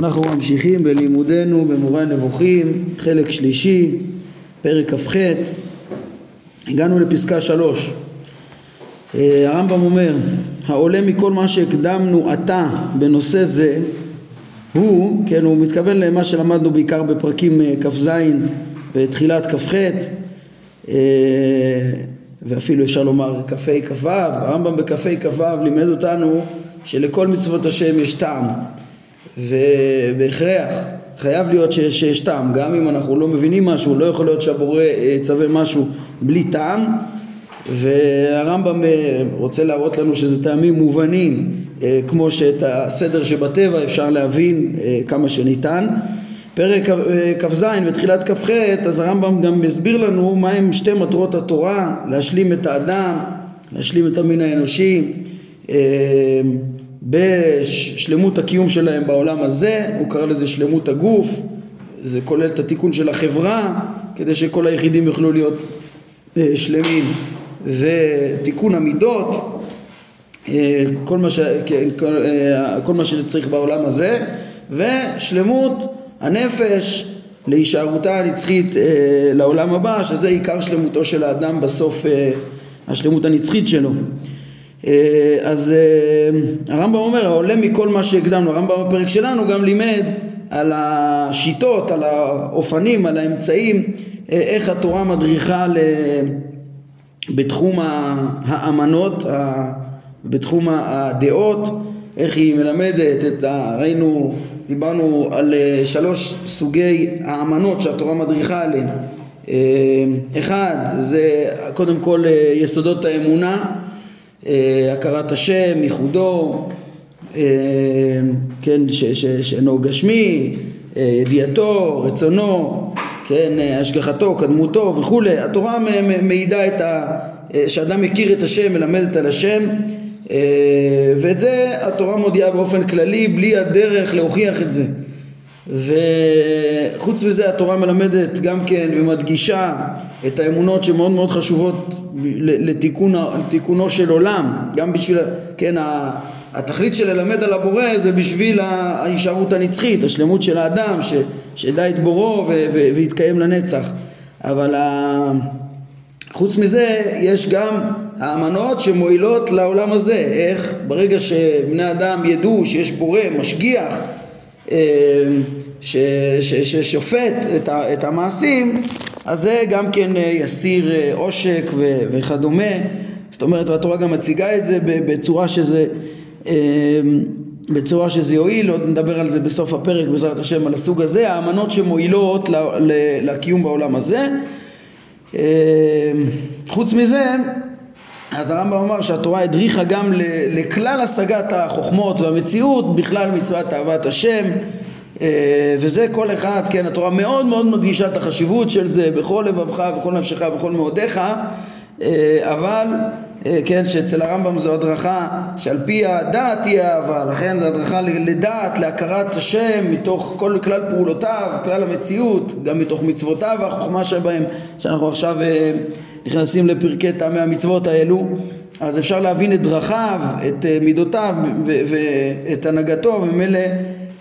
אנחנו ממשיכים בלימודנו במורה הנבוכים, חלק שלישי, פרק כ"ח, הגענו לפסקה שלוש. אה, הרמב"ם אומר, העולה מכל מה שהקדמנו עתה בנושא זה הוא, כן, הוא מתכוון למה שלמדנו בעיקר בפרקים אה, כ"ז ותחילת כ"ח אה, ואפילו אפשר לומר כ"ה כ"ו, הרמב"ם בכ"ה כ"ו לימד אותנו שלכל מצוות השם יש טעם ובהכרח חייב להיות שיש, שיש טעם, גם אם אנחנו לא מבינים משהו, לא יכול להיות שהבורא יצווה משהו בלי טעם. והרמב"ם אה, רוצה להראות לנו שזה טעמים מובנים אה, כמו שאת הסדר שבטבע אפשר להבין אה, כמה שניתן. פרק כ"ז ותחילת כ"ח אז הרמב"ם גם מסביר לנו מהם שתי מטרות התורה להשלים את האדם, להשלים את המין האנושי בשלמות הקיום שלהם בעולם הזה, הוא קרא לזה שלמות הגוף, זה כולל את התיקון של החברה כדי שכל היחידים יוכלו להיות אה, שלמים. ותיקון המידות אה, כל מה, ש... כן, כל, אה, כל מה שצריך בעולם הזה ושלמות הנפש להישארותה הנצחית לעולם הבא שזה עיקר שלמותו של האדם בסוף השלמות הנצחית שלו אז אה, הרמב"ם אומר העולה מכל מה שהקדמנו. הרמב"ם בפרק שלנו גם לימד על השיטות, על האופנים, על האמצעים אה, איך התורה מדריכה בתחום האמנות, בתחום הדעות, איך היא מלמדת את ה... ראינו, דיברנו על שלוש סוגי האמנות שהתורה מדריכה עליהן. אחד זה קודם כל יסודות האמונה. אה, הכרת השם, ייחודו, אה, כן, שאינו גשמי, אה, ידיעתו, רצונו, כן, השגחתו, קדמותו וכולי. התורה מעידה את ה... שאדם מכיר את השם, מלמדת על השם ואת זה התורה מודיעה באופן כללי בלי הדרך להוכיח את זה. וחוץ מזה התורה מלמדת גם כן ומדגישה את האמונות שמאוד מאוד חשובות לתיקון, לתיקונו של עולם. גם בשביל, כן, התכלית של ללמד על הבורא זה בשביל ההישארות הנצחית, השלמות של האדם ש, שדע את בורו ויתקיים לנצח. אבל חוץ מזה יש גם האמנות שמועילות לעולם הזה, איך? ברגע שבני אדם ידעו שיש בורא משגיח ששופט את, את המעשים אז זה גם כן אה, יסיר אה, עושק וכדומה זאת אומרת והתורה גם מציגה את זה בצורה שזה אה, בצורה שזה יועיל, עוד נדבר על זה בסוף הפרק בעזרת השם על הסוג הזה, האמנות שמועילות לקיום בעולם הזה. חוץ מזה, אז הרמב"ם אמר שהתורה הדריכה גם לכלל השגת החוכמות והמציאות, בכלל מצוות אהבת השם, אה, וזה כל אחד, כן, התורה מאוד מאוד מדגישה את החשיבות של זה בכל לבבך, בכל נפשך, בכל מאודיך, אה, אבל אה, כן, שאצל הרמב"ם זו הדרכה שעל פי הדעת תהיה אהבה, לכן זו הדרכה לדעת, להכרת השם מתוך כל כלל פעולותיו, כלל המציאות, גם מתוך מצוותיו והחוכמה שבהם, שאנחנו עכשיו נכנסים לפרקי טעמי המצוות האלו, אז אפשר להבין את דרכיו, את מידותיו ואת הנהגתו, וממילא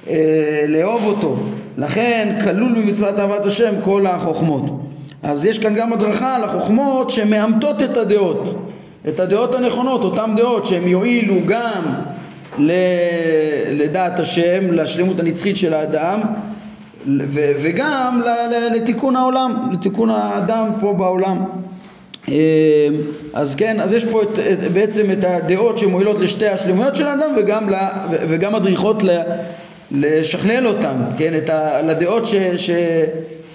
אה, לאהוב אותו. לכן כלול במצוות אהבת השם כל החוכמות. אז יש כאן גם הדרכה על החוכמות שמאמתות את הדעות, את הדעות הנכונות, אותן דעות שהן יועילו גם לדעת השם, לשלמות הנצחית של האדם וגם לתיקון העולם, לתיקון האדם פה בעולם. אה, אז כן, אז יש פה את, את, בעצם את הדעות שמועילות לשתי השלמויות של האדם וגם, לה, וגם מדריכות לשכלל אותם, כן, את ה, לדעות ש, ש,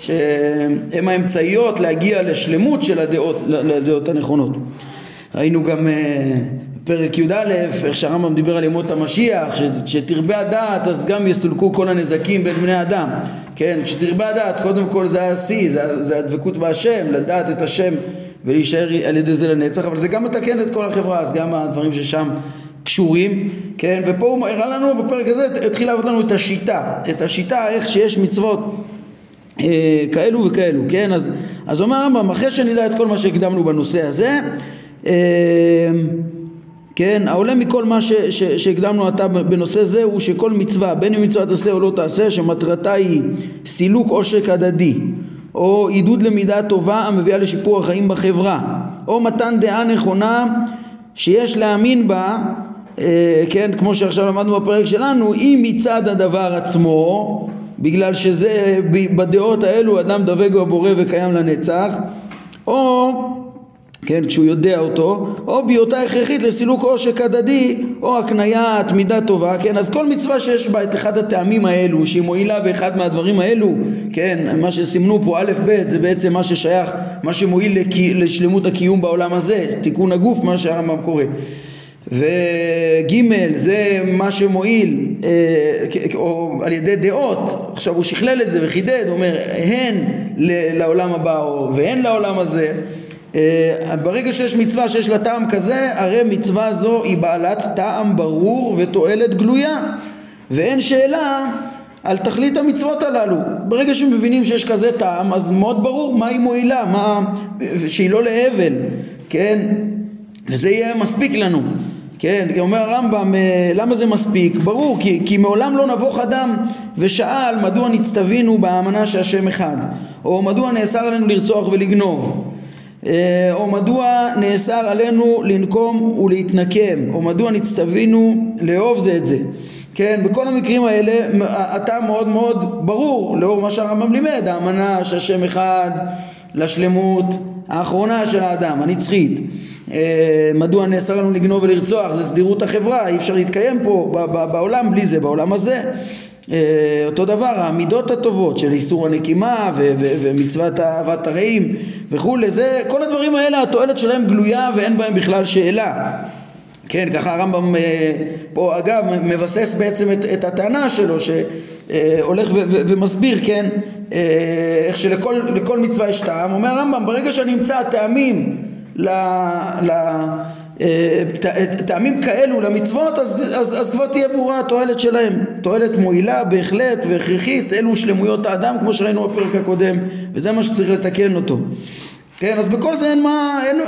שהן האמצעיות להגיע לשלמות של הדעות, לדעות הנכונות. ראינו גם אה, פרק י"א, איך שהרמב"ם דיבר על ימות המשיח, שתרבה הדעת אז גם יסולקו כל הנזקים בין בני אדם, כן, כשתרבה הדעת קודם כל זה השיא, זה, זה הדבקות בהשם, לדעת את השם ולהישאר על ידי זה לנצח, אבל זה גם מתקן את כל החברה, אז גם הדברים ששם קשורים, כן, ופה הוא הראה לנו בפרק הזה, התחיל להראות לנו את השיטה, את השיטה איך שיש מצוות אה, כאלו וכאלו, כן, אז, אז אומר הרמב"ם, אחרי שנדע את כל מה שהקדמנו בנושא הזה, אה, כן, העולה מכל מה שהקדמנו עתה בנושא זה הוא שכל מצווה, בין אם מצווה תעשה או לא תעשה, שמטרתה היא סילוק עושק הדדי, או עידוד למידה טובה המביאה לשיפור החיים בחברה, או מתן דעה נכונה שיש להאמין בה, אה, כן, כמו שעכשיו למדנו בפרק שלנו, אם מצד הדבר עצמו, בגלל שזה בדעות האלו אדם דבק בבורא וקיים לנצח, או כן, כשהוא יודע אותו, או בהיותה הכרחית לסילוק עושק הדדי, או הקניית מידה טובה, כן, אז כל מצווה שיש בה את אחד הטעמים האלו, שהיא מועילה באחד מהדברים האלו, כן, מה שסימנו פה א' ב' זה בעצם מה ששייך, מה שמועיל לקי, לשלמות הקיום בעולם הזה, תיקון הגוף, מה שהרמב"ם קורא. וג' זה מה שמועיל אה, או על ידי דעות. עכשיו הוא שכלל את זה וחידד הוא אומר הן לעולם הבא והן לעולם הזה ברגע שיש מצווה שיש לה טעם כזה, הרי מצווה זו היא בעלת טעם ברור ותועלת גלויה, ואין שאלה על תכלית המצוות הללו. ברגע שמבינים שיש כזה טעם, אז מאוד ברור מה היא מועילה, מה... שהיא לא להבל, כן? וזה יהיה מספיק לנו. כן, אומר הרמב"ם, אה, למה זה מספיק? ברור, כי, כי מעולם לא נבוך אדם ושאל מדוע נצטווינו באמנה שהשם אחד, או מדוע נאסר עלינו לרצוח ולגנוב. אה, או מדוע נאסר עלינו לנקום ולהתנקם, או מדוע נצטווינו לאהוב זה את זה. כן, בכל המקרים האלה הטעם מאוד מאוד ברור לאור מה שהרמב"ם לימד, האמנה שהשם אחד לשלמות האחרונה של האדם, הנצחית. אה, מדוע נאסר לנו לגנוב ולרצוח, זה סדירות החברה, אי אפשר להתקיים פה בעולם בלי זה, בעולם הזה. אה, אותו דבר, המידות הטובות של איסור הנקימה ומצוות אהבת הרעים וכולי, זה, כל הדברים האלה התועלת שלהם גלויה ואין בהם בכלל שאלה. כן, ככה הרמב"ם אה, פה אגב מבסס בעצם את, את הטענה שלו שהולך ו, ו, ומסביר, כן, אה, איך שלכל מצווה יש טעם, אומר הרמב"ם ברגע שאני אמצא טעמים ל... ל טעמים כאלו למצוות אז, אז, אז כבר תהיה ברורה התועלת שלהם. תועלת מועילה בהחלט והכרחית אלו שלמויות האדם כמו שראינו בפרק הקודם וזה מה שצריך לתקן אותו. כן אז בכל זה אין מה אין,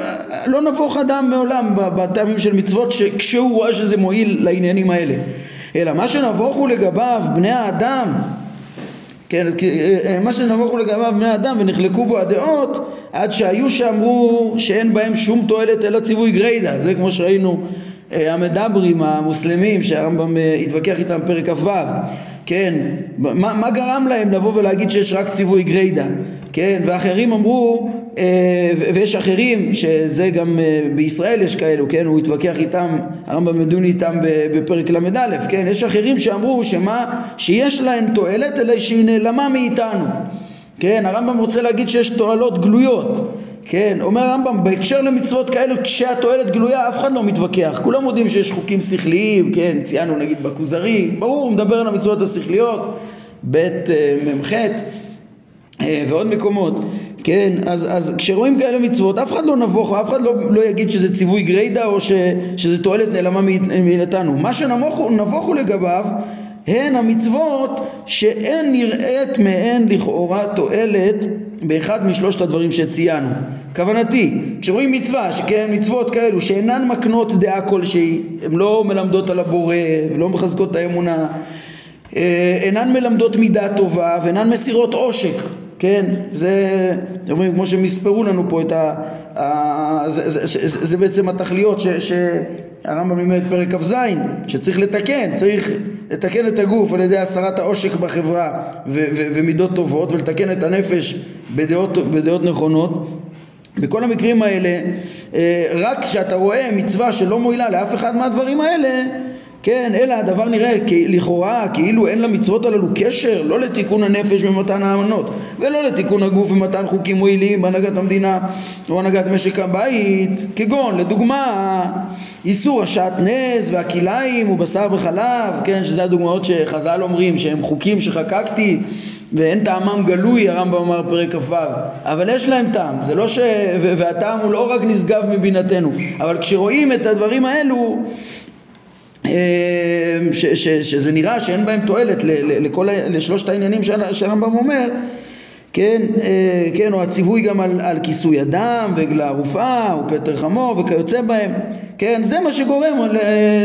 לא נבוך אדם מעולם בטעמים של מצוות כשהוא רואה שזה מועיל לעניינים האלה. אלא מה שנבוכו לגביו בני האדם כן, אה, אה, מה שנבוכו לגביו בני אדם ונחלקו בו הדעות עד שהיו שאמרו שאין בהם שום תועלת אלא ציווי גריידא זה כמו שראינו אה, המדברים המוסלמים שהרמב"ם התווכח איתם פרק כ"ו. כן, מה, מה גרם להם לבוא ולהגיד שיש רק ציווי גריידא כן, ואחרים אמרו ויש אחרים שזה גם אה, בישראל יש כאלו, כן, הוא התווכח איתם, הרמב"ם מדון איתם בפרק ל"א, כן, יש אחרים שאמרו שמה, שיש להם תועלת אלא שהיא נעלמה מאיתנו, כן, הרמב"ם רוצה להגיד שיש תועלות גלויות, כן, אומר הרמב"ם בהקשר למצוות כאלו כשהתועלת גלויה אף אחד לא מתווכח, כולם יודעים שיש חוקים שכליים, כן, ציינו נגיד בכוזרי, ברור, הוא מדבר על המצוות השכליות, ב' אה, מ"ח ועוד מקומות כן, אז, אז כשרואים כאלה מצוות אף אחד לא נבוך, אף אחד לא, לא יגיד שזה ציווי גריידא או ש, שזה תועלת נעלמה מאיתנו. מה שנבוכו לגביו הן המצוות שאין נראית מהן לכאורה תועלת באחד משלושת הדברים שציינו. כוונתי, כשרואים מצווה, שכן מצוות כאלו שאינן מקנות דעה כלשהי, הן לא מלמדות על הבורא ולא מחזקות את האמונה, אה, אינן מלמדות מידה טובה ואינן מסירות עושק כן, זה, אומרים, כמו שהם יספרו לנו פה את ה... ה זה, זה, זה, זה, בעצם התכליות שהרמב"ם לימד פרק כ"ז, שצריך לתקן, צריך לתקן את הגוף על ידי הסרת העושק בחברה ו, ו, ומידות טובות ולתקן את הנפש בדעות, בדעות נכונות. בכל המקרים האלה, אה, רק כשאתה רואה מצווה שלא מועילה לאף אחד מהדברים האלה, כן, אלא הדבר נראה לכאורה כאילו אין למצוות הללו קשר לא לתיקון הנפש במתן האמנות ולא לתיקון הגוף במתן חוקים מועילים בהנהגת המדינה או הנהגת משק הבית. כגון לדוגמה איסור השעטנז והכלאיים ובשר בחלב כן שזה הדוגמאות שחז"ל אומרים שהם חוקים שחקקתי ואין טעמם גלוי הרמב"ם אמר פרק כ"ו. אבל יש להם טעם זה לא ש... והטעם הוא לא רק נשגב מבינתנו אבל כשרואים את הדברים האלו ש, ש, שזה נראה שאין בהם תועלת לכל, לשלושת העניינים שהרמב"ם אומר כן, אה, כן, או הציווי גם על, על כיסוי אדם ועגלה ערופה ופטר חמור וכיוצא בהם, כן, זה מה שגורם ל,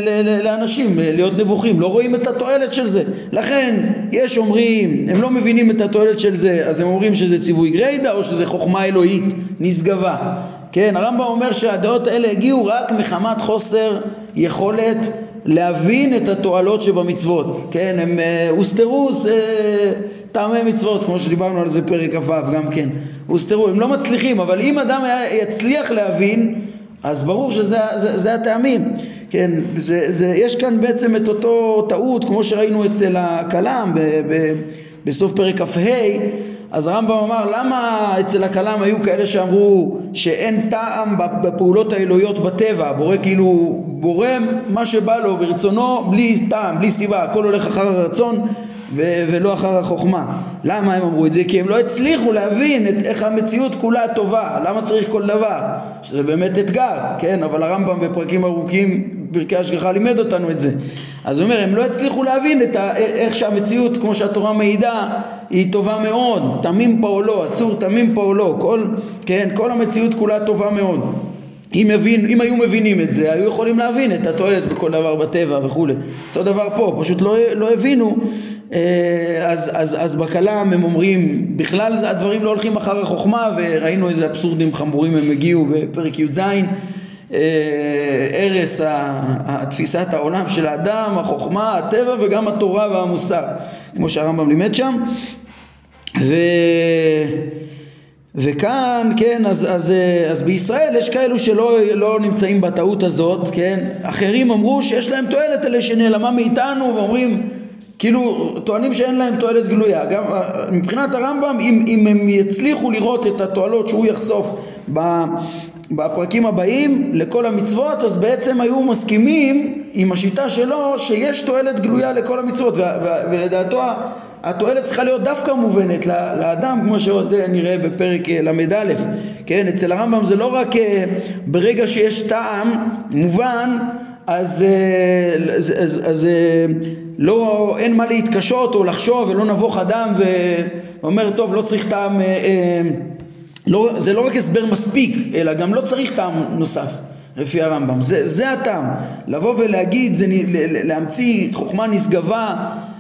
ל, ל, לאנשים להיות נבוכים, לא רואים את התועלת של זה, לכן יש אומרים, הם לא מבינים את התועלת של זה, אז הם אומרים שזה ציווי גריידא או שזה חוכמה אלוהית נשגבה, כן, הרמב"ם אומר שהדעות האלה הגיעו רק מחמת חוסר יכולת להבין את התועלות שבמצוות, כן, הם הוסתרו, אה, טעמי מצוות, כמו שדיברנו על זה פרק כ"ו גם כן, הוסתרו, הם לא מצליחים, אבל אם אדם יצליח להבין, אז ברור שזה זה, זה הטעמים, כן, זה, זה, יש כאן בעצם את אותו טעות, כמו שראינו אצל הכלם בסוף פרק כ"ה, אז הרמב"ם אמר למה אצל הכלם היו כאלה שאמרו שאין טעם בפעולות האלוהיות בטבע, הבורא כאילו בורא מה שבא לו ברצונו בלי טעם, בלי סיבה, הכל הולך אחר הרצון ו- ולא אחר החוכמה. למה הם אמרו את זה? כי הם לא הצליחו להבין את איך המציאות כולה טובה, למה צריך כל דבר, שזה באמת אתגר, כן? אבל הרמב"ם בפרקים ארוכים, פרקי השגחה לימד אותנו את זה. אז הוא אומר, הם לא הצליחו להבין את ה- איך שהמציאות, כמו שהתורה מעידה, היא טובה מאוד, תמים פועלו, עצור תמים פועלו, כל, כן, כל המציאות כולה טובה מאוד. אם, מבין, אם היו מבינים את זה, היו יכולים להבין את התועלת בכל דבר בטבע וכולי. אותו דבר פה, פשוט לא, לא הבינו אה, אז, אז, אז בכלם הם אומרים בכלל הדברים לא הולכים אחר החוכמה וראינו איזה אבסורדים חמורים הם הגיעו בפרק י"ז הרס תפיסת העולם של האדם, החוכמה, הטבע וגם התורה והמוסר כמו שהרמב"ם לימד שם ו... וכאן, כן, אז, אז, אז בישראל יש כאלו שלא לא נמצאים בטעות הזאת, כן, אחרים אמרו שיש להם תועלת אלה שנעלמה מאיתנו ואומרים כאילו טוענים שאין להם תועלת גלויה. גם מבחינת הרמב"ם אם, אם הם יצליחו לראות את התועלות שהוא יחשוף בפרקים הבאים לכל המצוות אז בעצם היו מסכימים עם השיטה שלו שיש תועלת גלויה לכל המצוות. ולדעתו התועלת צריכה להיות דווקא מובנת לאדם כמו שעוד נראה בפרק ל"א כן? אצל הרמב"ם זה לא רק אה, ברגע שיש טעם מובן אז, אה, אז, אז, אז אה, לא, אין מה להתקשות או לחשוב ולא נבוך אדם ואומר טוב לא צריך טעם, אה, אה, לא, זה לא רק הסבר מספיק אלא גם לא צריך טעם נוסף לפי הרמב"ם, זה, זה הטעם, לבוא ולהגיד, זה, להמציא חוכמה נשגבה אה,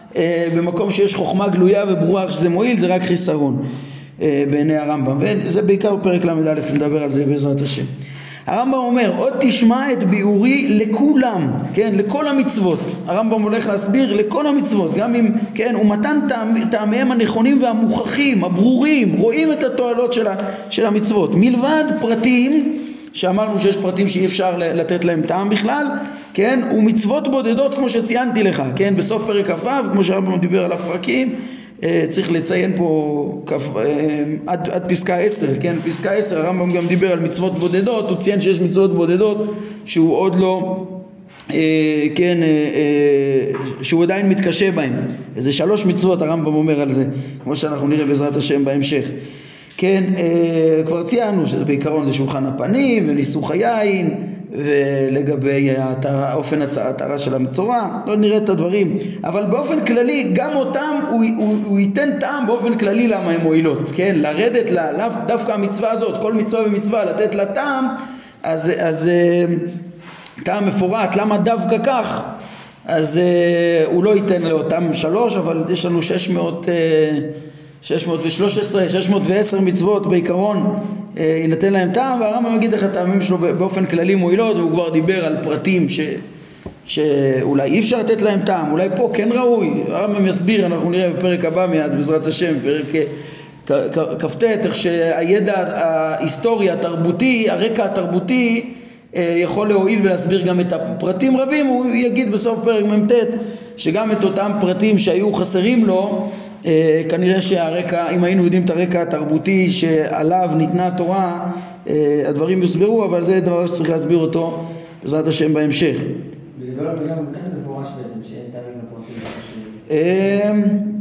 במקום שיש חוכמה גלויה וברורה שזה מועיל זה רק חיסרון אה, בעיני הרמב"ם וזה בעיקר פרק ל"א נדבר על זה בעזרת השם הרמב"ם אומר עוד תשמע את ביאורי לכולם, כן, לכל המצוות. הרמב"ם הולך להסביר לכל המצוות, גם אם, כן, הוא מתן טעמיהם הנכונים והמוכחים, הברורים, רואים את התועלות של, של המצוות. מלבד פרטים, שאמרנו שיש פרטים שאי אפשר לתת להם טעם בכלל, כן, ומצוות בודדות כמו שציינתי לך, כן, בסוף פרק כ"ו, כמו שהרמב"ם דיבר על הפרקים, אה, צריך לציין פה כף, אה, עד, עד פסקה עשר, כן? פסקה עשר, הרמב"ם גם דיבר על מצוות בודדות, הוא ציין שיש מצוות בודדות שהוא עוד לא, אה, כן, שהוא עדיין מתקשה בהן. איזה שלוש מצוות הרמב"ם אומר על זה, כמו שאנחנו נראה בעזרת השם בהמשך. כן, כבר ציינו שזה בעיקרון זה שולחן הפנים וניסוך היין ולגבי אופן ההטהרה של המצורע, לא נראה את הדברים, אבל באופן כללי גם אותם הוא, הוא, הוא ייתן טעם באופן כללי למה הן מועילות, כן, לרדת לה, לאו דווקא המצווה הזאת, כל מצווה ומצווה לתת לה טעם, אז, אז אה, טעם מפורט, למה דווקא כך, אז אה, הוא לא ייתן לאותם שלוש, אבל יש לנו שש מאות 613, 610 מצוות בעיקרון אה, יינתן להם טעם והרמב"ם יגיד איך הטעמים שלו באופן כללי מועילות והוא כבר דיבר על פרטים ש, שאולי אי אפשר לתת להם טעם, אולי פה כן ראוי, הרמב"ם יסביר, אנחנו נראה בפרק הבא מיד בעזרת השם, פרק כ"ט, איך שהידע ההיסטורי התרבותי, הרקע התרבותי אה, יכול להועיל ולהסביר גם את הפרטים רבים, הוא יגיד בסוף פרק מ"ט שגם את אותם פרטים שהיו חסרים לו אה, כנראה שהרקע, אם היינו יודעים את הרקע התרבותי שעליו ניתנה התורה, אה, הדברים יוסברו, אבל זה דבר שצריך להסביר אותו בעזרת השם בהמשך. כן. אה,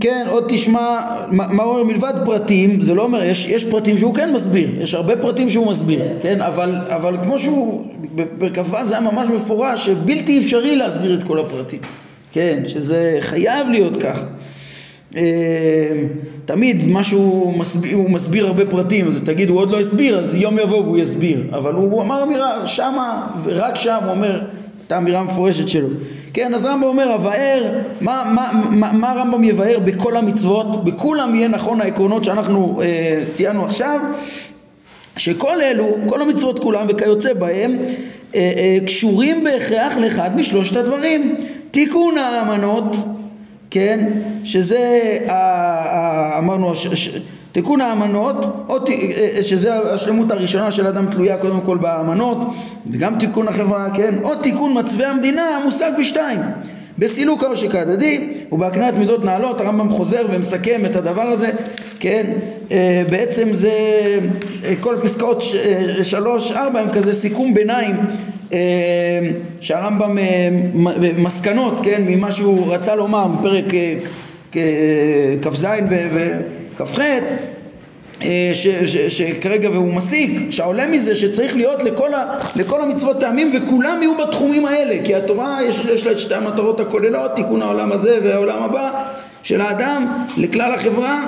כן, עוד תשמע, מה אומר מלבד פרטים, זה לא אומר, יש, יש פרטים שהוא כן מסביר, יש הרבה פרטים שהוא מסביר, כן, אבל, אבל כמו שהוא, בכ"ו זה היה ממש מפורש שבלתי אפשרי להסביר את כל הפרטים, כן, שזה חייב להיות ככה. תמיד משהו מסביר, הוא מסביר הרבה פרטים, תגיד הוא עוד לא הסביר, אז יום יבוא והוא יסביר, אבל הוא אמר אמירה שמה, ורק שם הוא אומר את האמירה המפורשת שלו. כן, אז רמב"ם אומר, הבאר, מה, מה, מה, מה רמב"ם יבאר בכל המצוות? בכולם יהיה נכון העקרונות שאנחנו אה, ציינו עכשיו, שכל אלו, כל המצוות כולם וכיוצא בהם, אה, אה, קשורים בהכרח לאחד משלושת הדברים. תיקון האמנות, כן, שזה, אמרנו, תיקון האמנות, או, שזה השלמות הראשונה של אדם תלויה קודם כל באמנות, וגם תיקון החברה, כן, או תיקון מצבי המדינה המושג בשתיים. בסילוק העושק ההדדי ובהקניית מידות נעלות הרמב"ם חוזר ומסכם את הדבר הזה כן? אה, בעצם זה אה, כל פסקאות אה, שלוש ארבע הם כזה סיכום ביניים שהרמב"ם מסקנות כן ממה שהוא רצה לומר בפרק כ"ז וכ"ח אה, שכרגע והוא מסיק, שעולה מזה שצריך להיות לכל, ה, לכל המצוות טעמים וכולם יהיו בתחומים האלה כי התורה יש, יש לה את שתי המטרות הכוללות, תיקון העולם הזה והעולם הבא של האדם לכלל החברה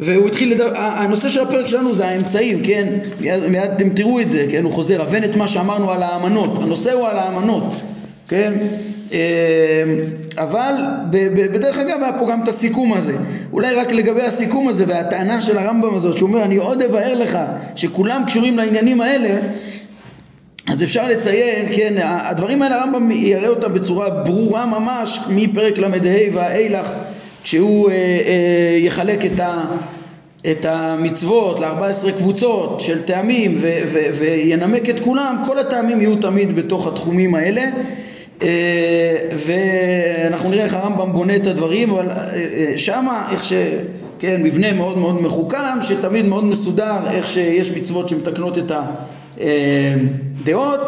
והוא התחיל, לדבר, הנושא של הפרק שלנו זה האמצעים, כן? מיד, מיד אתם תראו את זה, כן? הוא חוזר, הבן את מה שאמרנו על האמנות, הנושא הוא על האמנות, כן? אמ, אבל בדרך אגב היה פה גם את הסיכום הזה אולי רק לגבי הסיכום הזה והטענה של הרמב"ם הזאת שהוא אומר אני עוד אבאר לך שכולם קשורים לעניינים האלה אז אפשר לציין, כן, הדברים האלה הרמב"ם יראה אותם בצורה ברורה ממש מפרק ל"ה והאילך כשהוא אה, אה, יחלק את, ה, את המצוות ל-14 קבוצות של טעמים ו, ו, וינמק את כולם, כל הטעמים יהיו תמיד בתוך התחומים האלה. אה, ואנחנו נראה איך הרמב"ם בונה את הדברים, אבל אה, אה, שמה איך ש... כן, מבנה מאוד מאוד מחוכם, שתמיד מאוד מסודר, איך שיש מצוות שמתקנות את הדעות,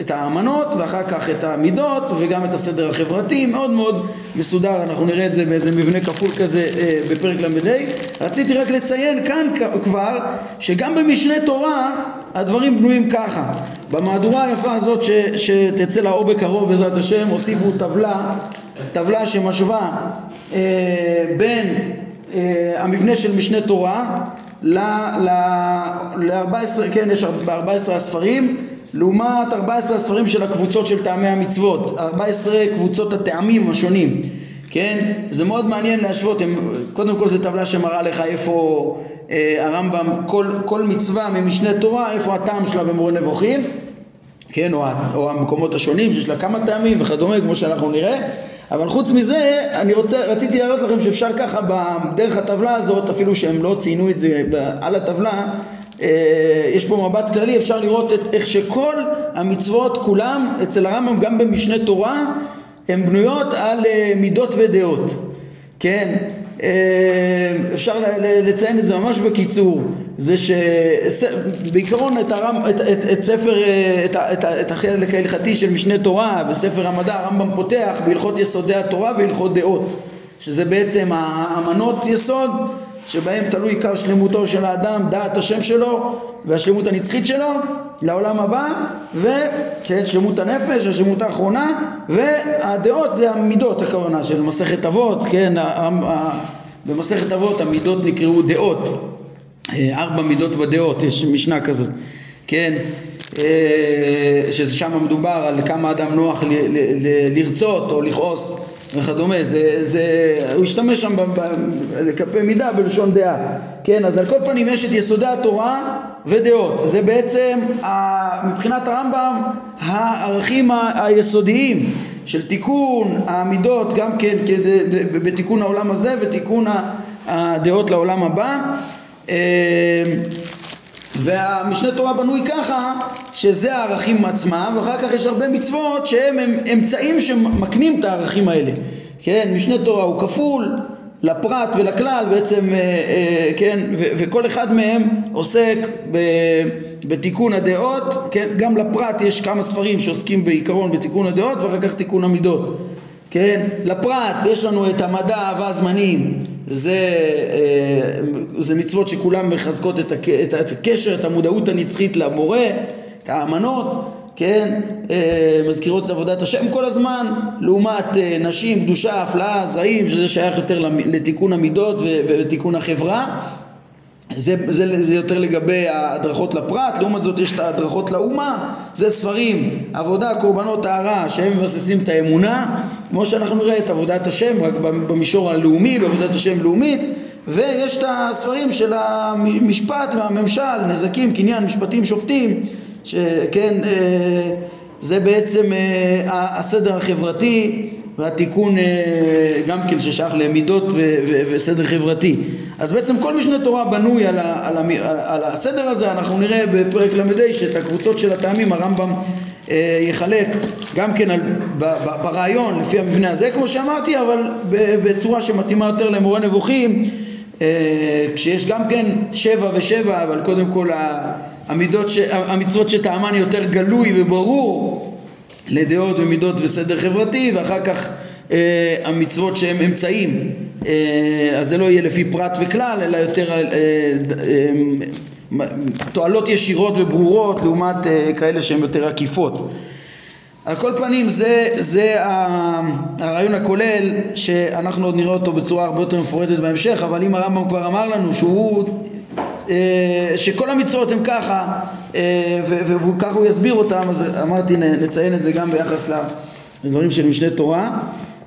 את האמנות, ואחר כך את המידות, וגם את הסדר החברתי, מאוד מאוד מסודר, אנחנו נראה את זה באיזה מבנה כפול כזה בפרק ל"ה. רציתי רק לציין כאן כבר, שגם במשנה תורה הדברים בנויים ככה. במהדורה היפה הזאת ש, שתצא לאור בקרוב בעזרת השם הוסיפו טבלה, טבלה שמשווה אה, בין אה, המבנה של משנה תורה ל-14, כן יש ב-14 הספרים לעומת 14 הספרים של הקבוצות של טעמי המצוות, 14 קבוצות הטעמים השונים, כן? זה מאוד מעניין להשוות, הם, קודם כל זו טבלה שמראה לך איפה אה, הרמב"ם, כל, כל מצווה ממשנה תורה, איפה הטעם שלה במורה נבוכים, כן, או, או המקומות השונים שיש לה כמה טעמים וכדומה, כמו שאנחנו נראה, אבל חוץ מזה, אני רוצה, רציתי להראות לכם שאפשר ככה דרך הטבלה הזאת, אפילו שהם לא ציינו את זה על הטבלה, יש פה מבט כללי, אפשר לראות את, איך שכל המצוות כולם, אצל הרמב"ם גם במשנה תורה, הן בנויות על אה, מידות ודעות, כן? אה, אפשר לציין את זה ממש בקיצור, זה שבעיקרון את, הרמ, את, את, את ספר, אה, את, את, את החלק ההלכתי של משנה תורה בספר המדע הרמב"ם פותח בהלכות יסודי התורה והלכות דעות, שזה בעצם האמנות יסוד שבהם תלוי עיקר שלמותו של האדם, דעת השם שלו והשלמות הנצחית שלו לעולם הבא וכן שלמות הנפש, השלמות האחרונה והדעות זה המידות הכוונה של מסכת אבות, כן, במסכת אבות המידות נקראו דעות, אה, ארבע מידות בדעות, יש משנה כזאת, כן, אה, ששם מדובר על כמה אדם נוח לרצות או לכעוס וכדומה, זה, זה, הוא השתמש שם לכפי מידה בלשון דעה, כן, אז על כל פנים יש את יסודי התורה ודעות, זה בעצם מבחינת הרמב"ם הערכים היסודיים של תיקון העמידות גם כן בתיקון העולם הזה ותיקון הדעות לעולם הבא. אה, והמשנה תורה בנוי ככה שזה הערכים עצמם ואחר כך יש הרבה מצוות שהם אמצעים שמקנים את הערכים האלה. כן משנה תורה הוא כפול לפרט ולכלל בעצם אה, אה, כן ו, וכל אחד מהם עוסק ב, בתיקון הדעות. כן גם לפרט יש כמה ספרים שעוסקים בעיקרון בתיקון הדעות ואחר כך תיקון המידות. כן לפרט יש לנו את המדע אהבה זמנים זה, אה, זה מצוות שכולם מחזקות את, את הקשר, את המודעות הנצחית למורה, את האמנות, כן, אה, מזכירות את עבודת השם כל הזמן, לעומת אה, נשים, קדושה, הפלאה, זרעים, שזה שייך יותר לתיקון המידות ותיקון החברה. זה, זה, זה יותר לגבי ההדרכות לפרט, לעומת זאת יש את ההדרכות לאומה, זה ספרים, עבודה, קורבנות, טהרה, שהם מבססים את האמונה, כמו שאנחנו נראה את עבודת השם, רק במישור הלאומי, בעבודת השם לאומית, ויש את הספרים של המשפט והממשל, נזקים, קניין, משפטים, שופטים, שכן, אה, זה בעצם אה, הסדר החברתי והתיקון אה, גם כן ששייך למידות וסדר חברתי. אז בעצם כל משנה תורה בנוי על, ה, על, ה, על הסדר הזה, אנחנו נראה בפרק ל"ה שאת הקבוצות של הטעמים הרמב"ם אה, יחלק גם כן על, ב, ב, ברעיון לפי המבנה הזה כמו שאמרתי, אבל בצורה שמתאימה יותר למורה נבוכים, אה, כשיש גם כן שבע ושבע, אבל קודם כל המידות, ש, המצוות שטעמן יותר גלוי וברור לדעות ומידות וסדר חברתי ואחר כך אה, המצוות שהם אמצעים. אה, אז זה לא יהיה לפי פרט וכלל אלא יותר אה, אה, תועלות ישירות וברורות לעומת אה, כאלה שהן יותר עקיפות. על כל פנים זה, זה הרעיון הכולל שאנחנו עוד נראה אותו בצורה הרבה יותר מפורטת בהמשך אבל אם הרמב"ם כבר אמר לנו שהוא שכל המצוות הן ככה אה, וככה הוא יסביר אותם אז אמרתי נציין את זה גם ביחס לדברים של משנה תורה.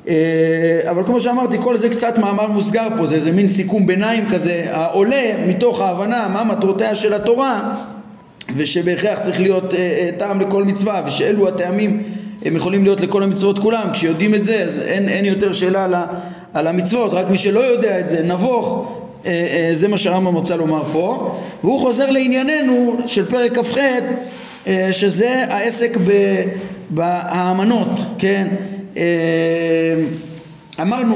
אה, אבל כמו שאמרתי כל זה קצת מאמר מוסגר פה זה איזה מין סיכום ביניים כזה העולה מתוך ההבנה מה מטרותיה של התורה ושבהכרח צריך להיות טעם לכל מצווה ושאלו הטעמים הם יכולים להיות לכל המצוות כולם. כשיודעים את זה אז אין, אין יותר שאלה על, על המצוות. רק מי שלא יודע את זה נבוך אה, אה, זה מה שהרמב"ם רוצה לומר פה. והוא חוזר לענייננו של פרק כ"ח אה, שזה העסק באמנות כן? אמרנו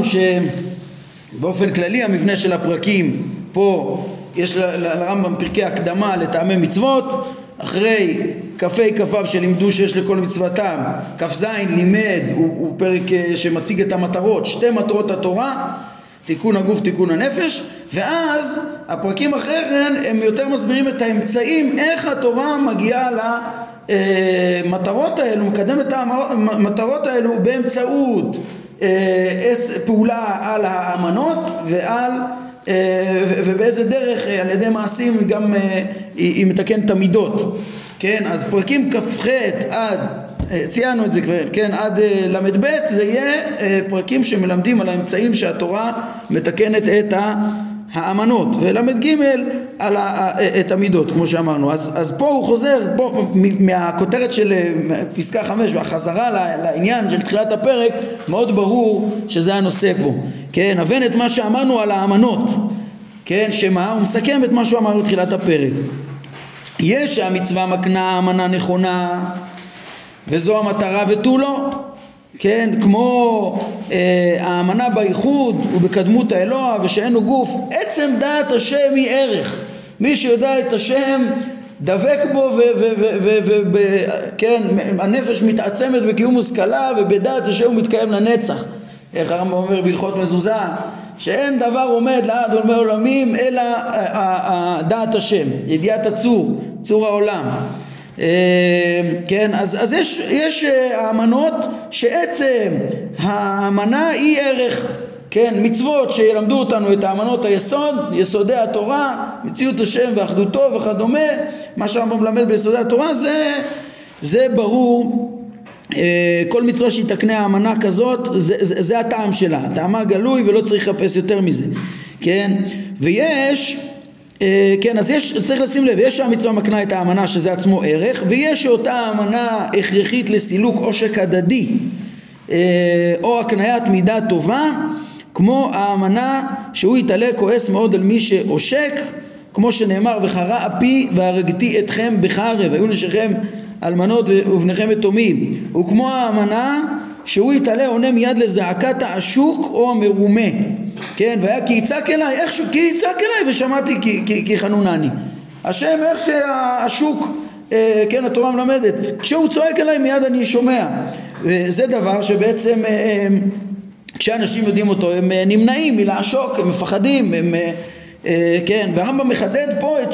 שבאופן כללי המבנה של הפרקים פה יש לרמב"ם פרקי הקדמה לטעמי מצוות. אחרי כ"ה כ"ו שלימדו שיש לכל מצוותם כ"ז לימד הוא, הוא פרק שמציג את המטרות שתי מטרות התורה תיקון הגוף, תיקון הנפש, ואז הפרקים אחרי כן הם יותר מסבירים את האמצעים, איך התורה מגיעה למטרות האלו, מקדמת המטרות האלו באמצעות אה, פעולה על האמנות ועל אה, ובאיזה דרך אה, על ידי מעשים גם היא מתקנת את המידות, כן? אז פרקים כ"ח עד אה, ציינו את זה כבר, כן, עד אה, ל"ב זה יהיה אה, פרקים שמלמדים על האמצעים שהתורה מתקנת את האמנות ול"ג על את המידות כמו שאמרנו. אז, אז פה הוא חוזר פה מהכותרת של פסקה חמש והחזרה לעניין של תחילת הפרק מאוד ברור שזה הנושא פה. כן הבן את מה שאמרנו על האמנות כן שמה? הוא מסכם את מה שהוא אמר בתחילת הפרק. יש שהמצווה מקנה אמנה נכונה וזו המטרה ותו לא כן, כמו אה, האמנה בייחוד ובקדמות האלוה ושאין הוא גוף, עצם דעת השם היא ערך. מי שיודע את השם דבק בו וכן, הנפש מתעצמת בקיום השכלה ובדעת השם הוא מתקיים לנצח. איך הרמב"ם אומר בהלכות מזוזה? שאין דבר עומד לעד עולמי עולמים אלא דעת השם, ידיעת הצור, צור העולם. אה, כן, אז, אז יש, יש אה, האמנות שעצם האמנה היא ערך, כן, מצוות שילמדו אותנו את האמנות היסוד, יסודי התורה, מציאות השם ואחדותו וכדומה, מה שהרמב"ם מלמד ביסודי התורה זה, זה ברור אה, כל מצווה שהיא תקנה האמנה כזאת זה, זה, זה הטעם שלה, טעמה גלוי ולא צריך לחפש יותר מזה, כן? ויש כן, אז יש, צריך לשים לב, יש שהמצווה מקנה את האמנה שזה עצמו ערך, ויש שאותה אמנה הכרחית לסילוק עושק הדדי, אה, או הקניית מידה טובה, כמו האמנה שהוא יתעלה כועס מאוד על מי שעושק, כמו שנאמר, וחרה אפי והרגתי אתכם בחרב, היו נשיכם אלמנות ובניכם יתומים, וכמו האמנה שהוא יתעלה עונה מיד לזעקת העשוק או המרומה כן, והיה כי יצעק אליי, איכשהו, כי יצעק אליי ושמעתי כי, כי, כי חנונני. השם, איך שהשוק, אה, כן, התורה מלמדת, כשהוא צועק אליי מיד אני שומע. וזה דבר שבעצם אה, אה, כשאנשים יודעים אותו הם אה, נמנעים מלעשוק, הם מפחדים, הם, אה, אה, כן, והרמב"ם מחדד פה את,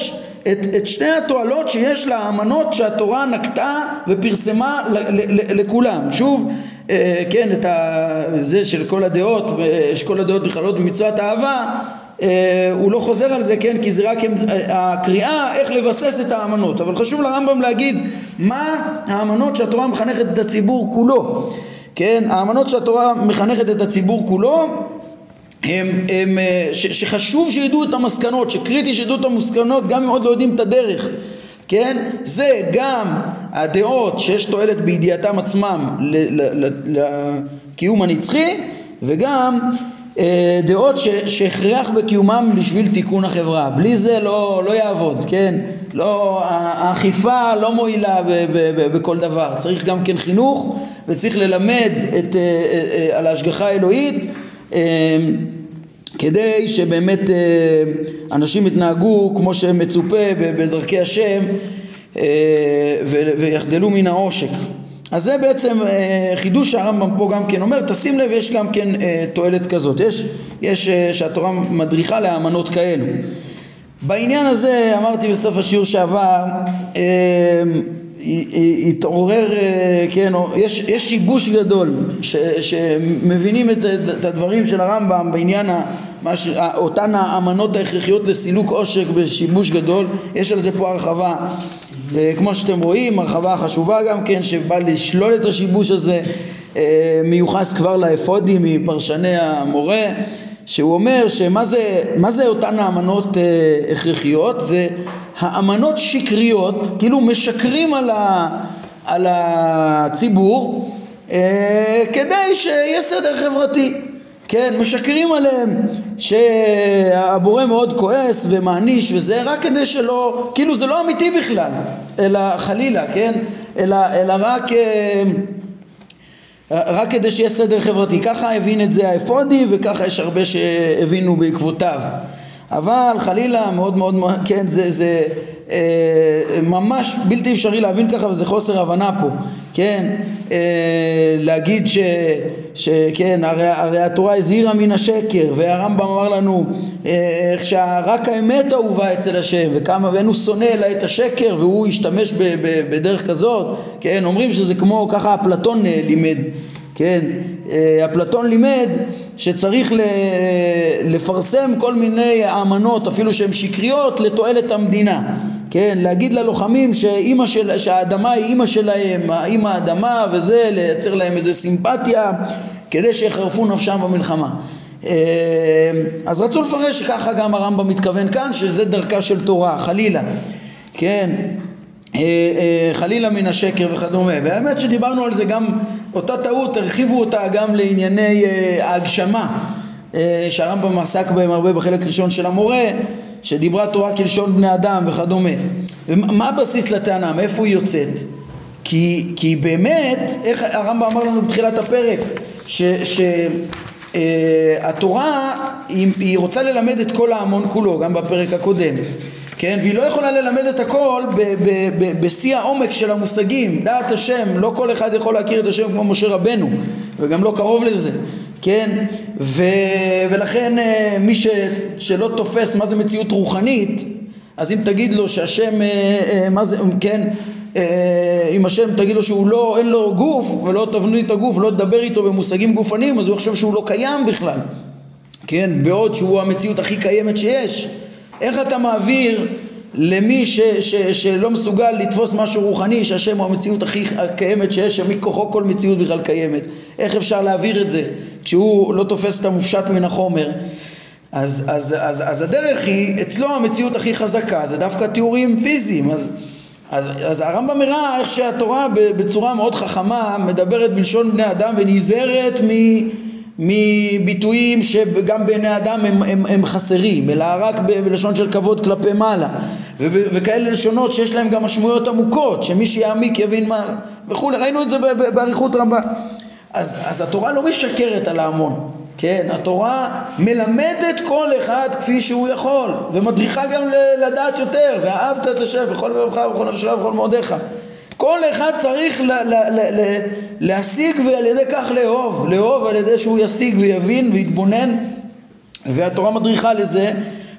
את, את שני התועלות שיש לאמנות שהתורה נקטה ופרסמה ל, ל, ל, לכולם. שוב, כן, את זה של כל הדעות, שכל הדעות נכללות במצוות אהבה, אה, הוא לא חוזר על זה, כן, כי זה רק הקריאה איך לבסס את האמנות, אבל חשוב לרמב"ם להגיד מה האמנות שהתורה מחנכת את הציבור כולו, כן, האמנות שהתורה מחנכת את הציבור כולו הם, הם, אה, ש, שחשוב שידעו את המסקנות, שקריטי שידעו את המסקנות גם אם עוד לא יודעים את הדרך, כן? זה גם הדעות שיש תועלת בידיעתם עצמם לקיום הנצחי וגם אה, דעות שהכרח בקיומם בשביל תיקון החברה. בלי זה לא, לא יעבוד, כן? לא, האכיפה לא מועילה בכל דבר. צריך גם כן חינוך וצריך ללמד את, אה, על ההשגחה האלוהית כדי שבאמת אה, אנשים יתנהגו כמו שמצופה בדרכי השם אה, ויחדלו מן העושק. אז זה בעצם אה, חידוש שהרמב"ם פה גם כן אומר, תשים לב יש גם כן תועלת כזאת, יש, יש שהתורה מדריכה לאמנות כאלו. בעניין הזה אמרתי בסוף השיעור שעבר התעורר, כן, יש, יש שיבוש גדול ש, שמבינים את, את הדברים של הרמב"ם בעניין ה, ש, אותן האמנות ההכרחיות לסילוק עושק בשיבוש גדול, יש על זה פה הרחבה אה, כמו שאתם רואים, הרחבה חשובה גם כן שבא לשלול את השיבוש הזה אה, מיוחס כבר לאפודי מפרשני המורה שהוא אומר שמה זה, זה אותן האמנות הכרחיות? זה האמנות שקריות, כאילו משקרים על, ה, על הציבור אה, כדי שיהיה סדר חברתי. כן, משקרים עליהם שהבורא מאוד כועס ומעניש וזה רק כדי שלא, כאילו זה לא אמיתי בכלל, אלא חלילה, כן? אלא, אלא רק, אה, רק כדי שיהיה סדר חברתי. ככה הבין את זה האפודי וככה יש הרבה שהבינו בעקבותיו. אבל חלילה מאוד מאוד, כן, זה, זה ממש בלתי אפשרי להבין ככה וזה חוסר הבנה פה, כן, אה, להגיד ש, שכן, הרי, הרי התורה הזהירה מן השקר והרמב"ם אמר לנו אה, איך שרק האמת אהובה אצל השם וכמה ואין הוא שונא אלא את השקר והוא השתמש ב, ב, בדרך כזאת, כן, אומרים שזה כמו ככה אפלטון אה, לימד, כן, אה, אפלטון לימד שצריך לפרסם כל מיני אמנות אפילו שהן שקריות לתועלת המדינה כן, להגיד ללוחמים שאימא של, שהאדמה היא אימא שלהם, אימא האדמה וזה, לייצר להם איזה סימפתיה כדי שיחרפו נפשם במלחמה. אה, אז רצו לפרש שככה גם הרמב"ם מתכוון כאן, שזה דרכה של תורה, חלילה, כן, אה, אה, חלילה מן השקר וכדומה. והאמת שדיברנו על זה גם, אותה טעות, הרחיבו אותה גם לענייני ההגשמה, שהרמב"ם עסק בהם הרבה בחלק ראשון של המורה. שדיברה תורה כלשון בני אדם וכדומה. ומה הבסיס לטענה? מאיפה היא יוצאת? כי, כי באמת, איך הרמב"ם אמר לנו בתחילת הפרק, שהתורה אה, היא, היא רוצה ללמד את כל ההמון כולו, גם בפרק הקודם, כן? והיא לא יכולה ללמד את הכל בשיא העומק של המושגים, דעת השם, לא כל אחד יכול להכיר את השם כמו משה רבנו, וגם לא קרוב לזה, כן? ו, ולכן אה, מי ש, שלא תופס מה זה מציאות רוחנית, אז אם תגיד לו שהשם, אה, אה, מה זה, כן, אם השם תגיד לו שהוא לא, אין לו גוף ולא תבנו את הגוף, לא תדבר איתו במושגים גופניים, אז הוא יחשוב שהוא לא קיים בכלל, כן, בעוד שהוא המציאות הכי קיימת שיש. איך אתה מעביר למי ש, ש, שלא מסוגל לתפוס משהו רוחני שהשם הוא המציאות הכי קיימת שיש, שמכוחו כל מציאות בכלל קיימת. איך אפשר להעביר את זה כשהוא לא תופס את המופשט מן החומר? אז, אז, אז, אז הדרך היא, אצלו המציאות הכי חזקה זה דווקא תיאורים פיזיים. אז, אז, אז הרמב"ם הראה איך שהתורה בצורה מאוד חכמה מדברת בלשון בני אדם ונזהרת מ... מביטויים שגם בעיני אדם הם, הם, הם חסרים, אלא רק בלשון של כבוד כלפי מעלה, וכאלה לשונות שיש להם גם משמעויות עמוקות, שמי שיעמיק יבין מה וכולי, ראינו את זה באריכות רבה. אז, אז התורה לא משקרת על ההמון, כן? התורה מלמדת כל אחד כפי שהוא יכול, ומדריכה גם לדעת יותר, ואהבת את השם בכל לבבך ובכל נפשך ובכל מאודיך. כל אחד צריך לה, לה, לה, לה, להשיג ועל ידי כך לאהוב, לאהוב על ידי שהוא ישיג ויבין ויתבונן והתורה מדריכה לזה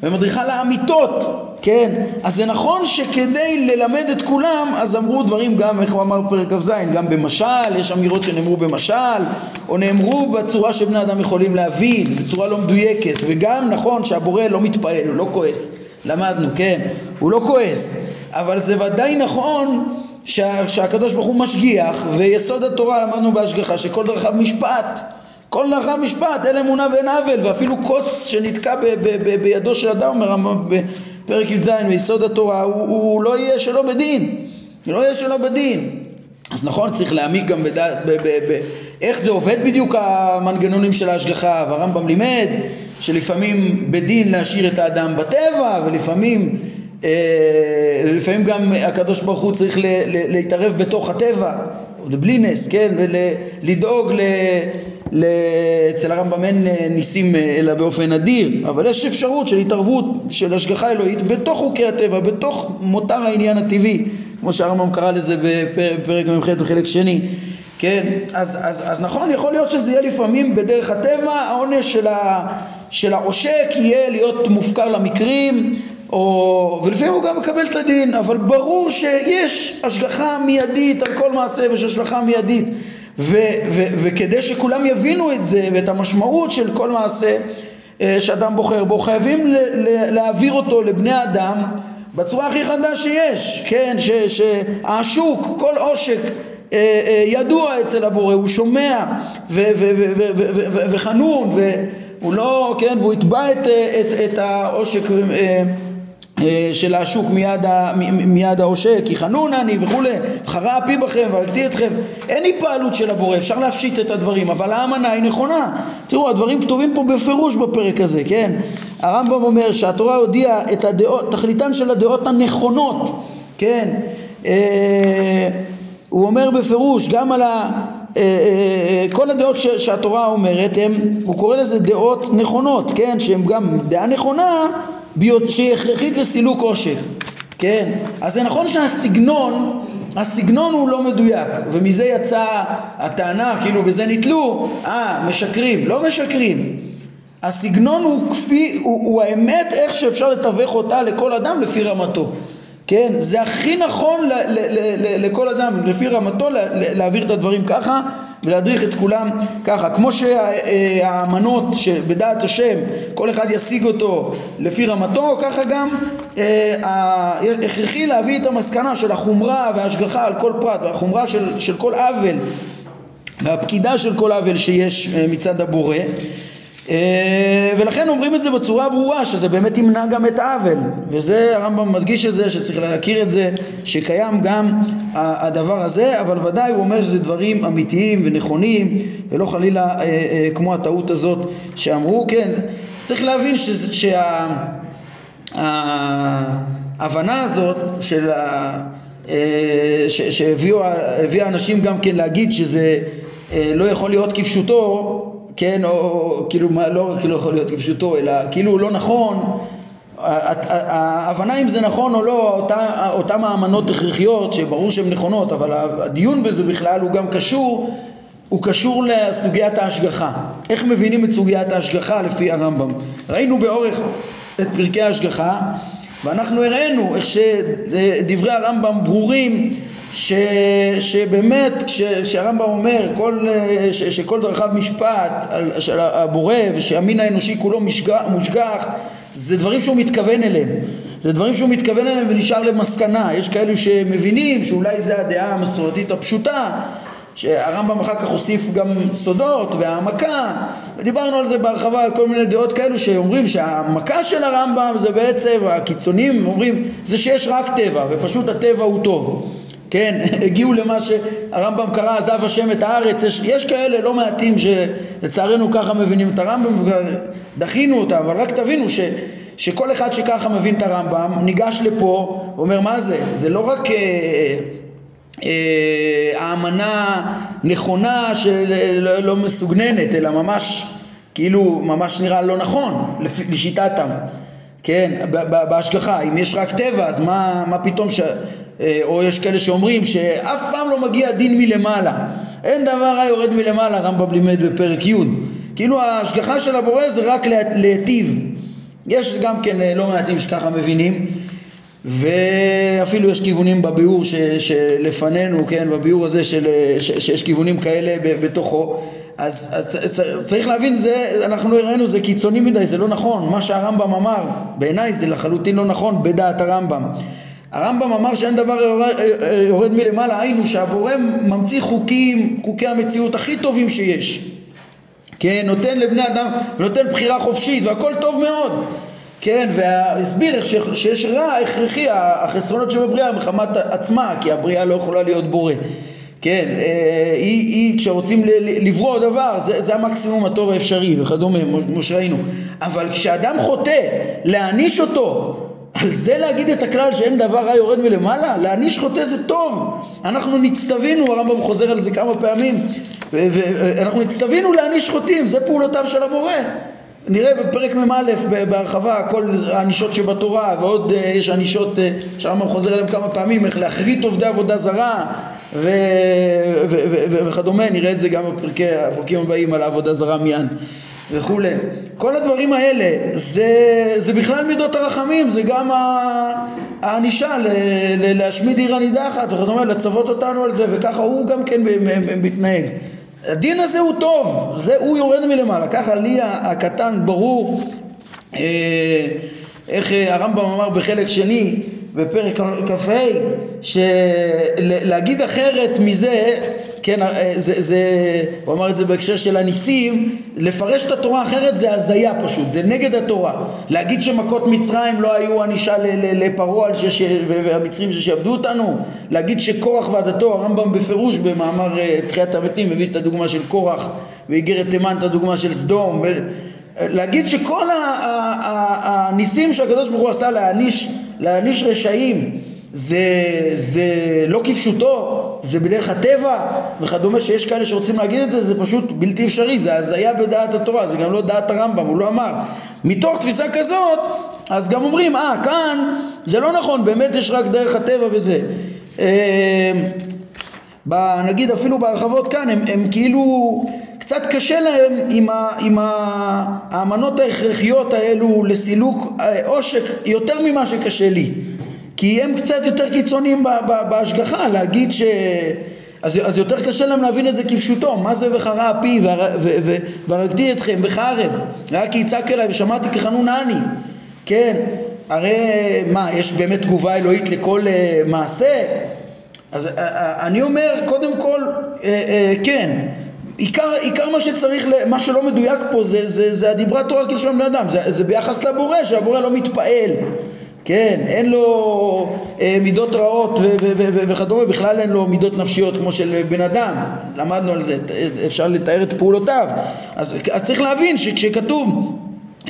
ומדריכה לאמיתות כן, אז זה נכון שכדי ללמד את כולם, אז אמרו דברים גם, איך הוא אמר בפרק כ"ז, גם במשל, יש אמירות שנאמרו במשל, או נאמרו בצורה שבני אדם יכולים להבין, בצורה לא מדויקת, וגם נכון שהבורא לא מתפעל, הוא לא כועס, למדנו, כן, הוא לא כועס, אבל זה ודאי נכון שה, שהקדוש ברוך הוא משגיח, ויסוד התורה למדנו בהשגחה שכל דרכיו משפט כל דרכיו משפט, אין אמונה ואין עוול, ואפילו קוץ שנתקע ב- ב- ב- בידו של אדם, אומר בפרק י"ז ביסוד התורה, הוא, הוא לא יהיה שלא בדין, לא יהיה שלא בדין. אז נכון, צריך להעמיק גם בדעת, איך זה עובד בדיוק המנגנונים של ההשגחה, והרמב"ם לימד שלפעמים בדין להשאיר את האדם בטבע, ולפעמים אה, לפעמים גם הקדוש ברוך הוא צריך ל- ל- להתערב בתוך הטבע, בלי נס, כן, ולדאוג ל... אצל הרמב"ם אין אה, ניסים אה, אלא באופן אדיר, אבל יש אפשרות של התערבות של השגחה אלוהית בתוך חוקי הטבע, בתוך מותר העניין הטבעי, כמו שהרמב"ם קרא לזה בפרק מ"ח בחלק שני, כן, אז, אז, אז נכון, יכול להיות שזה יהיה לפעמים בדרך הטבע, העונש של, ה, של העושק יהיה להיות מופקר למקרים, או, ולפעמים הוא גם מקבל את הדין, אבל ברור שיש השגחה מיידית על כל מעשה ויש השגחה מיידית ו, ו, וכדי שכולם יבינו את זה ואת המשמעות של כל מעשה אה, שאדם בוחר בו, חייבים ל, ל, להעביר אותו לבני אדם בצורה הכי חדה שיש, כן, שהשוק, כל עושק אה, אה, ידוע אצל הבורא, הוא שומע וחנון והוא לא, כן, והוא יתבע את, את, את העושק של השוק מיד, מיד העושק, כי חנון אני וכולי, חרה אפי בכם והרגתי אתכם. אין היפעלות של הבורא, אפשר להפשיט את הדברים, אבל האמנה היא נכונה. תראו, הדברים כתובים פה בפירוש בפרק הזה, כן? הרמב"ם אומר שהתורה הודיעה את הדעות, תכליתן של הדעות הנכונות, כן? אה, הוא אומר בפירוש גם על ה... אה, אה, אה כל הדעות שהתורה אומרת, הם, הוא קורא לזה דעות נכונות, כן? שהן גם דעה נכונה שהיא הכרחית לסילוק עושק, כן? אז זה נכון שהסגנון, הסגנון הוא לא מדויק, ומזה יצאה הטענה, כאילו בזה נתלו, אה, משקרים, לא משקרים. הסגנון הוא כפי, הוא, הוא האמת איך שאפשר לתווך אותה לכל אדם לפי רמתו. כן? זה הכי נכון ל- ל- ל- לכל אדם, לפי רמתו, להעביר את הדברים ככה ולהדריך את כולם ככה. כמו שהאמנות שבדעת השם, כל אחד ישיג אותו לפי רמתו, ככה גם אה, הכרחי להביא את המסקנה של החומרה וההשגחה על כל פרט והחומרה של, של כל עוול והפקידה של כל עוול שיש אה, מצד הבורא ולכן אומרים את זה בצורה ברורה שזה באמת ימנע גם את העוול. וזה הרמב"ם מדגיש את זה שצריך להכיר את זה שקיים גם הדבר הזה אבל ודאי הוא אומר שזה דברים אמיתיים ונכונים ולא חלילה אה, אה, כמו הטעות הזאת שאמרו. כן צריך להבין שההבנה הזאת של ה... שהביאה אנשים גם כן להגיד שזה לא יכול להיות כפשוטו כן, או כאילו לא רק לא יכול להיות כפשוטו, אלא כאילו לא נכון, ההבנה אם זה נכון או לא, אותה, האמנות הכרחיות שברור שהן נכונות, אבל הדיון בזה בכלל הוא גם קשור, הוא קשור לסוגיית ההשגחה. איך מבינים את סוגיית ההשגחה לפי הרמב"ם? ראינו באורך את פרקי ההשגחה ואנחנו הראינו איך שדברי הרמב"ם ברורים ש, שבאמת כשהרמב"ם אומר כל, ש, שכל דרכיו משפט על, של הבורא ושהמין האנושי כולו משגח, מושגח זה דברים שהוא מתכוון אליהם. זה דברים שהוא מתכוון אליהם ונשאר למסקנה. יש כאלו שמבינים שאולי זה הדעה המסורתית הפשוטה שהרמב"ם אחר כך הוסיף גם סודות והעמקה ודיברנו על זה בהרחבה על כל מיני דעות כאלו שאומרים שהעמקה של הרמב"ם זה בעצם הקיצונים אומרים זה שיש רק טבע ופשוט הטבע הוא טוב כן, הגיעו למה שהרמב"ם קרא עזב השם את הארץ, יש, יש כאלה לא מעטים שלצערנו ככה מבינים את הרמב"ם ודחינו אותם, אבל רק תבינו ש, שכל אחד שככה מבין את הרמב"ם ניגש לפה ואומר מה זה, זה לא רק אה, אה, האמנה נכונה שלא לא מסוגננת, אלא ממש כאילו ממש נראה לא נכון לשיטתם, כן, בהשגחה, אם יש רק טבע אז מה, מה פתאום ש... אה, או יש כאלה שאומרים שאף פעם לא מגיע דין מלמעלה. אין דבר רע יורד מלמעלה רמב"ם לימד בפרק י' כאילו ההשגחה של הבורא זה רק להיטיב. יש גם כן אה, לא מעטים שככה מבינים ואפילו יש כיוונים בביאור ש, שלפנינו, כן, בביאור הזה של, ש, שיש כיוונים כאלה בתוכו. אז, אז צריך להבין, זה, אנחנו ראינו, זה קיצוני מדי, זה לא נכון, מה שהרמב"ם אמר, בעיניי זה לחלוטין לא נכון בדעת הרמב"ם. הרמב"ם אמר שאין דבר יורד, מלמעלה, היינו שהבורא ממציא חוקים, חוקי המציאות הכי טובים שיש. כן, נותן לבני אדם, נותן בחירה חופשית והכל טוב מאוד. כן, והסביר איך שיש רע הכרחי, החסרונות שבבריאה מחמת עצמה, כי הבריאה לא יכולה להיות בורא. כן, אה, היא, היא כשרוצים לברוא דבר, זה, זה המקסימום הטוב האפשרי וכדומה, כמו שראינו. אבל כשאדם חוטא, להעניש אותו, על זה להגיד את הכלל שאין דבר רע יורד מלמעלה? להעניש חוטא זה טוב. אנחנו נצטווינו, הרמב"ם חוזר על זה כמה פעמים, ואנחנו נצטווינו להעניש חוטאים, זה פעולותיו של הבורא. נראה בפרק מ"א בהרחבה כל הענישות שבתורה ועוד אה, יש ענישות אה, שהרמב"ם חוזר עליהן כמה פעמים איך להכרית עובדי עבודה זרה ו- ו- ו- וכדומה נראה את זה גם בפרקים הבאים על העבודה זרה מיד וכולי. כל הדברים האלה זה, זה בכלל מידות הרחמים זה גם הענישה להשמיד עיר הנידחת וכדומה לצוות אותנו על זה וככה הוא גם כן מתנהג. הדין הזה הוא טוב, זה הוא יורד מלמעלה, ככה לי הקטן ברור אה, איך אה, הרמב"ם אמר בחלק שני בפרק כ"ה שלהגיד אחרת מזה כן, אה, זה, זה, הוא אמר את זה בהקשר של הניסים, לפרש את התורה אחרת זה הזיה פשוט, זה נגד התורה. להגיד שמכות מצרים לא היו ענישה לפרעה והמצרים ששעבדו אותנו, להגיד שקורח ועדתו, הרמב"ם בפירוש במאמר אה, תחיית המתים מביא את הדוגמה של קורח ואיגרת תימן את הדוגמה של סדום, להגיד שכל הניסים שהקדוש ברוך הוא עשה להעניש, להעניש רשעים זה, זה לא כפשוטו, זה בדרך הטבע וכדומה שיש כאלה שרוצים להגיד את זה, זה פשוט בלתי אפשרי, זה הזיה בדעת התורה, זה גם לא דעת הרמב"ם, הוא לא אמר. מתוך תפיסה כזאת, אז גם אומרים, אה, כאן זה לא נכון, באמת יש רק דרך הטבע וזה. אה, נגיד אפילו בהרחבות כאן, הם, הם כאילו, קצת קשה להם עם, ה, עם האמנות ההכרחיות האלו לסילוק אה, עושק יותר ממה שקשה לי. כי הם קצת יותר קיצוניים בהשגחה, להגיד ש... אז, אז יותר קשה להם להבין את זה כפשוטו, מה זה וחרה אפי והרגתי אתכם בחרב, רק יצעק אליי ושמעתי כחנון אני, כן, הרי מה, יש באמת תגובה אלוהית לכל uh, מעשה? אז uh, uh, אני אומר, קודם כל, uh, uh, כן, עיקר, עיקר מה שצריך, מה שלא מדויק פה זה, זה, זה הדיברת תורה כלשון בני אדם, זה, זה ביחס לבורא, שהבורא לא מתפעל. כן, אין לו אה, מידות רעות וכדומה, בכלל אין לו מידות נפשיות כמו של בן אדם, למדנו על זה, אפשר לתאר את פעולותיו. אז, אז צריך להבין שכשכתוב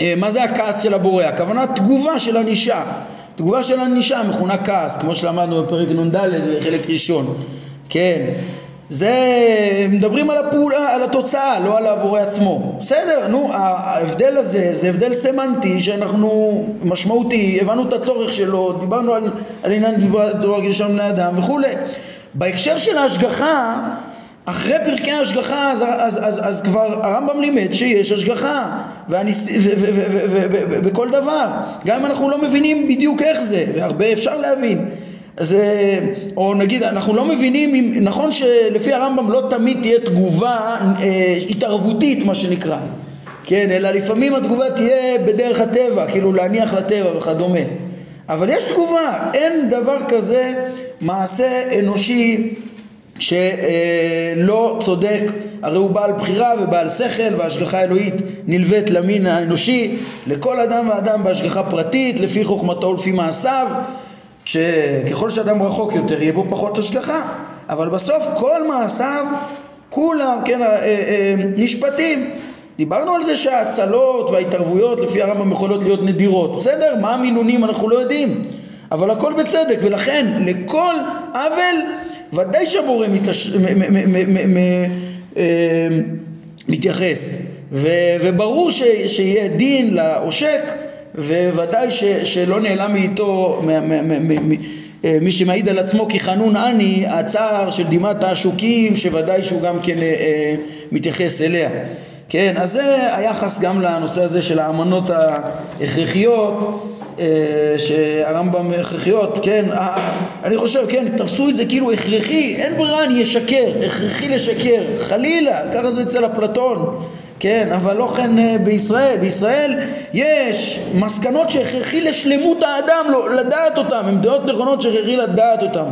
אה, מה זה הכעס של הבורא, הכוונה תגובה של ענישה, תגובה של ענישה מכונה כעס, כמו שלמדנו בפרק נ"ד בחלק ראשון, כן, זה, מדברים על הפעולה, על התוצאה, לא על הבורא עצמו. בסדר, נו, ההבדל הזה זה הבדל סמנטי שאנחנו, משמעותי, הבנו את הצורך שלו, דיברנו על, על עניין דבר גיל בני אדם וכולי. בהקשר של ההשגחה, אחרי פרקי ההשגחה אז, אז, אז, אז כבר הרמב"ם לימד שיש השגחה בכל דבר גם אם אנחנו לא מבינים בדיוק איך זה והרבה אפשר להבין אז, או נגיד, אנחנו לא מבינים, אם, נכון שלפי הרמב"ם לא תמיד תהיה תגובה אה, התערבותית, מה שנקרא, כן, אלא לפעמים התגובה תהיה בדרך הטבע, כאילו להניח לטבע וכדומה. אבל יש תגובה, אין דבר כזה מעשה אנושי שלא צודק, הרי הוא בעל בחירה ובעל שכל והשגחה אלוהית נלווית למין האנושי, לכל אדם ואדם בהשגחה פרטית, לפי חוכמתו ולפי מעשיו ככל שאדם רחוק יותר יהיה בו פחות השגחה. אבל בסוף כל מעשיו כולם כן, אה, אה, נשפטים. דיברנו על זה שההצלות וההתערבויות לפי הרמב"ם יכולות להיות נדירות. בסדר? מה המינונים אנחנו לא יודעים. אבל הכל בצדק ולכן לכל עוול ודאי שהבורא מתש... אה, מתייחס. וברור ש... שיהיה דין לעושק וודאי ש, שלא נעלם מאיתו אה, מי שמעיד על עצמו כחנון אני הצער של דמעת העשוקים שוודאי שהוא גם כן אה, אה, מתייחס אליה. כן אז זה היחס גם לנושא הזה של האמנות ההכרחיות שהרמב"ם הכרחיות, כן, אני חושב, כן, תפסו את זה כאילו הכרחי, אין ברירה, אני אשקר, הכרחי לשקר, חלילה, ככה זה אצל אפלטון, כן, אבל לא כן בישראל, בישראל יש מסקנות שהכרחי לשלמות האדם לא, לדעת אותם, הן דעות נכונות שהכרחי לדעת אותם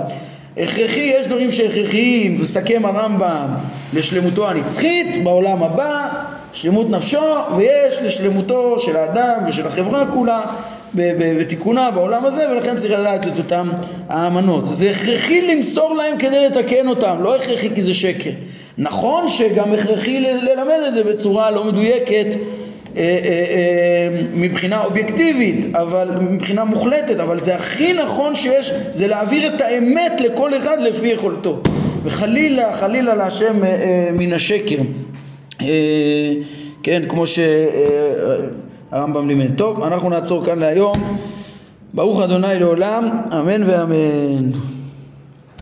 הכרחי, יש דברים שהכרחיים, מסכם הרמב"ם לשלמותו הנצחית בעולם הבא, שלמות נפשו, ויש לשלמותו של האדם ושל החברה כולה ותיקונה בעולם הזה, ולכן צריך לדעת את אותם האמנות. זה הכרחי למסור להם כדי לתקן אותם, לא הכרחי כי זה שקר. נכון שגם הכרחי ללמד את זה בצורה לא מדויקת אה, אה, אה, מבחינה אובייקטיבית, אבל מבחינה מוחלטת, אבל זה הכי נכון שיש, זה להעביר את האמת לכל אחד לפי יכולתו. וחלילה, חלילה להשם מן השקר. כן, כמו שהרמב"ם לימד. טוב, אנחנו נעצור כאן להיום. ברוך אדוני לעולם, אמן ואמן.